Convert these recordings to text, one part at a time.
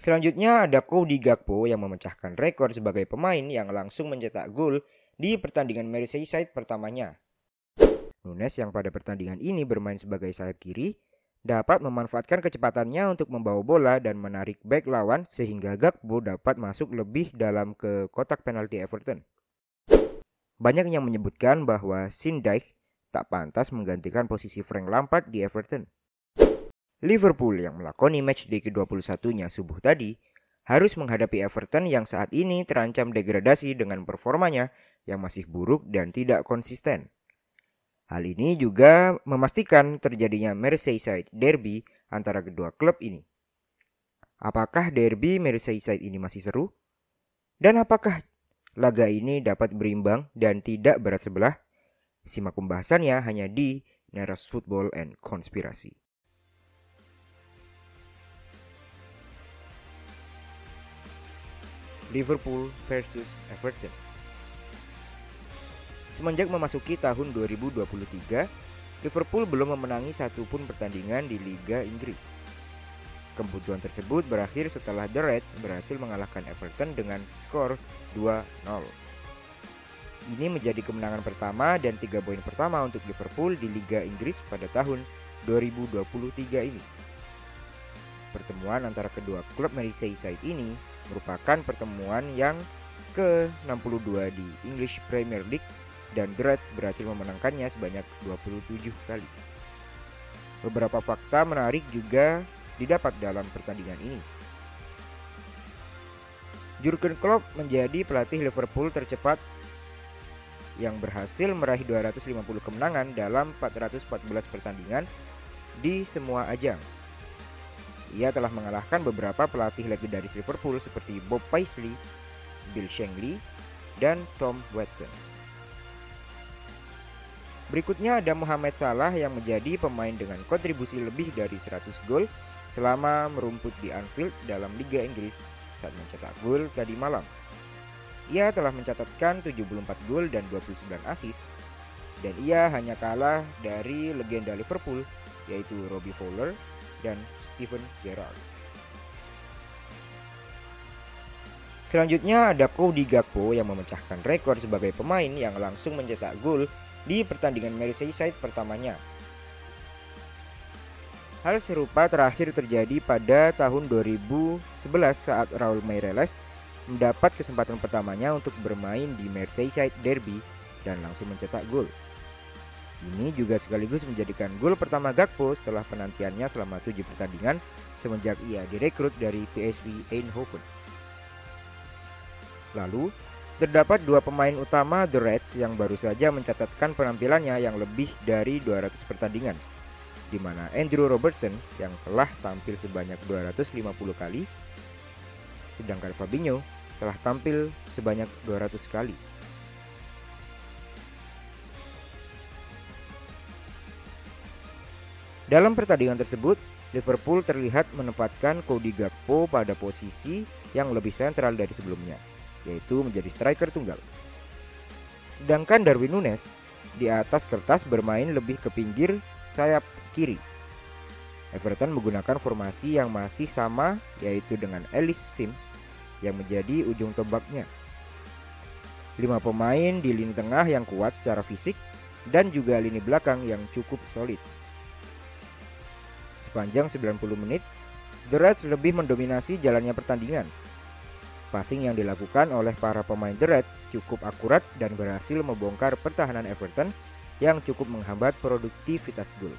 Selanjutnya ada Cody Gakpo yang memecahkan rekor sebagai pemain yang langsung mencetak gol di pertandingan Merseyside pertamanya. Nunes yang pada pertandingan ini bermain sebagai sayap kiri dapat memanfaatkan kecepatannya untuk membawa bola dan menarik back lawan sehingga Gakpo dapat masuk lebih dalam ke kotak penalti Everton. Banyak yang menyebutkan bahwa Sindijk tak pantas menggantikan posisi Frank Lampard di Everton. Liverpool yang melakoni match day ke-21-nya subuh tadi harus menghadapi Everton yang saat ini terancam degradasi dengan performanya yang masih buruk dan tidak konsisten. Hal ini juga memastikan terjadinya Merseyside Derby antara kedua klub ini. Apakah derby Merseyside ini masih seru? Dan apakah laga ini dapat berimbang dan tidak berat sebelah? Simak pembahasannya hanya di Neras Football and Konspirasi. Liverpool versus Everton. Semenjak memasuki tahun 2023, Liverpool belum memenangi satupun pertandingan di Liga Inggris. Kebutuhan tersebut berakhir setelah The Reds berhasil mengalahkan Everton dengan skor 2-0. Ini menjadi kemenangan pertama dan tiga poin pertama untuk Liverpool di Liga Inggris pada tahun 2023 ini. Pertemuan antara kedua klub Merseyside ini merupakan pertemuan yang ke-62 di English Premier League dan The Reds berhasil memenangkannya sebanyak 27 kali. Beberapa fakta menarik juga didapat dalam pertandingan ini. Jurgen Klopp menjadi pelatih Liverpool tercepat yang berhasil meraih 250 kemenangan dalam 414 pertandingan di semua ajang. Ia telah mengalahkan beberapa pelatih legendaris Liverpool seperti Bob Paisley, Bill Shankly, dan Tom Watson. Berikutnya ada Mohamed Salah yang menjadi pemain dengan kontribusi lebih dari 100 gol selama merumput di Anfield dalam Liga Inggris saat mencetak gol tadi malam. Ia telah mencatatkan 74 gol dan 29 assist dan ia hanya kalah dari legenda Liverpool yaitu Robbie Fowler dan Steven Gerrard. Selanjutnya ada Cody Gakpo yang memecahkan rekor sebagai pemain yang langsung mencetak gol di pertandingan Merseyside pertamanya. Hal serupa terakhir terjadi pada tahun 2011 saat Raul Meireles mendapat kesempatan pertamanya untuk bermain di Merseyside Derby dan langsung mencetak gol. Ini juga sekaligus menjadikan gol pertama Gakpo setelah penantiannya selama tujuh pertandingan semenjak ia direkrut dari PSV Eindhoven. Lalu, terdapat dua pemain utama The Reds yang baru saja mencatatkan penampilannya yang lebih dari 200 pertandingan, di mana Andrew Robertson yang telah tampil sebanyak 250 kali, sedangkan Fabinho telah tampil sebanyak 200 kali. Dalam pertandingan tersebut, Liverpool terlihat menempatkan Cody Gakpo pada posisi yang lebih sentral dari sebelumnya, yaitu menjadi striker tunggal. Sedangkan Darwin Nunes di atas kertas bermain lebih ke pinggir sayap kiri. Everton menggunakan formasi yang masih sama yaitu dengan Ellis Sims yang menjadi ujung tombaknya. Lima pemain di lini tengah yang kuat secara fisik dan juga lini belakang yang cukup solid. Sepanjang 90 menit, The Reds lebih mendominasi jalannya pertandingan. Passing yang dilakukan oleh para pemain The Reds cukup akurat dan berhasil membongkar pertahanan Everton yang cukup menghambat produktivitas gol.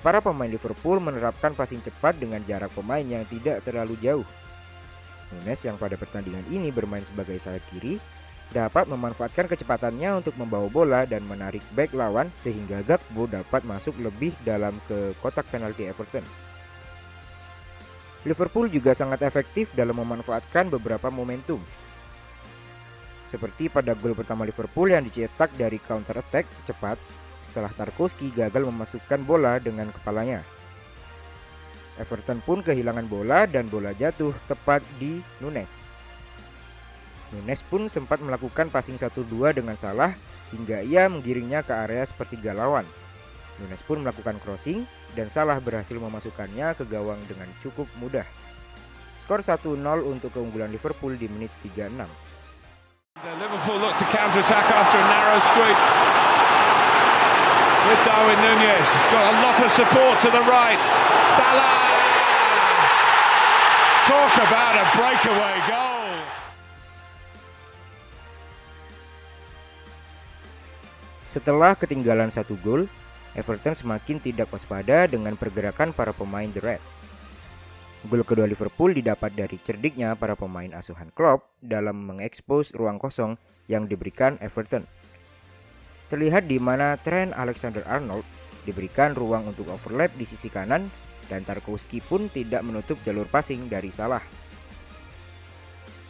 Para pemain Liverpool menerapkan passing cepat dengan jarak pemain yang tidak terlalu jauh. Nunes yang pada pertandingan ini bermain sebagai sayap kiri dapat memanfaatkan kecepatannya untuk membawa bola dan menarik back lawan sehingga Gakpo dapat masuk lebih dalam ke kotak penalti Everton. Liverpool juga sangat efektif dalam memanfaatkan beberapa momentum. Seperti pada gol pertama Liverpool yang dicetak dari counter attack cepat setelah Tarkowski gagal memasukkan bola dengan kepalanya. Everton pun kehilangan bola dan bola jatuh tepat di Nunes. Nunes pun sempat melakukan passing 1-2 dengan salah hingga ia menggiringnya ke area sepertiga lawan. Nunes pun melakukan crossing dan salah berhasil memasukkannya ke gawang dengan cukup mudah. Skor 1-0 untuk keunggulan Liverpool di menit 36. Liverpool look to counter-attack after a narrow squeak. With Darwin Nunez, he's got a lot of support to the right. Salah! Talk about a breakaway goal. Setelah ketinggalan satu gol, Everton semakin tidak waspada dengan pergerakan para pemain The Reds. Gol kedua Liverpool didapat dari cerdiknya para pemain asuhan Klopp dalam mengekspos ruang kosong yang diberikan Everton. Terlihat di mana Trent Alexander-Arnold diberikan ruang untuk overlap di sisi kanan dan Tarkowski pun tidak menutup jalur passing dari Salah.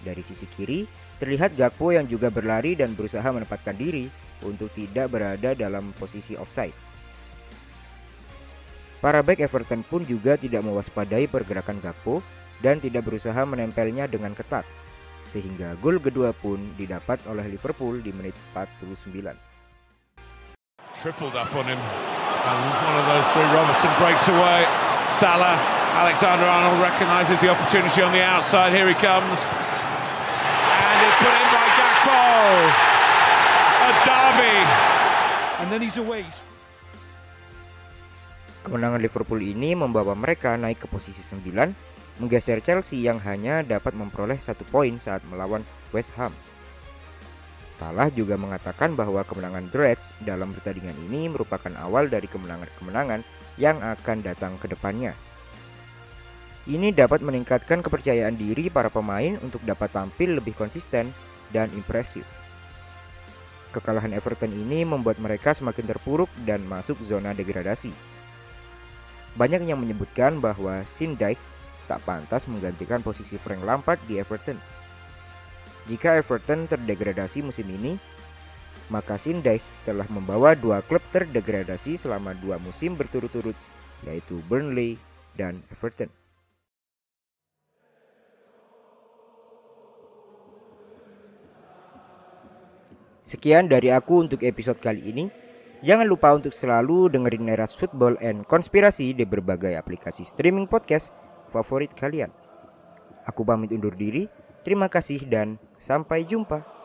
Dari sisi kiri, terlihat Gakpo yang juga berlari dan berusaha menempatkan diri untuk tidak berada dalam posisi offside. Para back Everton pun juga tidak mewaspadai pergerakan Gakpo dan tidak berusaha menempelnya dengan ketat, sehingga gol kedua pun didapat oleh Liverpool di menit 49. Tripled up on him, and one of those three, Robertson breaks away. Salah, Alexander Arnold recognises the opportunity on the outside. Here he comes, and it's put in by Gakpo. A derby. and then he's away. Kemenangan Liverpool ini membawa mereka naik ke posisi 9, menggeser Chelsea yang hanya dapat memperoleh satu poin saat melawan West Ham. Salah juga mengatakan bahwa kemenangan The Reds dalam pertandingan ini merupakan awal dari kemenangan-kemenangan yang akan datang ke depannya. Ini dapat meningkatkan kepercayaan diri para pemain untuk dapat tampil lebih konsisten dan impresif. Kekalahan Everton ini membuat mereka semakin terpuruk dan masuk zona degradasi. Banyak yang menyebutkan bahwa Sindijk tak pantas menggantikan posisi Frank Lampard di Everton. Jika Everton terdegradasi musim ini, maka Sindijk telah membawa dua klub terdegradasi selama dua musim berturut-turut, yaitu Burnley dan Everton. Sekian dari aku untuk episode kali ini. Jangan lupa untuk selalu dengerin Neras Football and Konspirasi di berbagai aplikasi streaming podcast favorit kalian. Aku pamit undur diri. Terima kasih dan sampai jumpa.